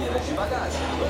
Vieira é de bagagem.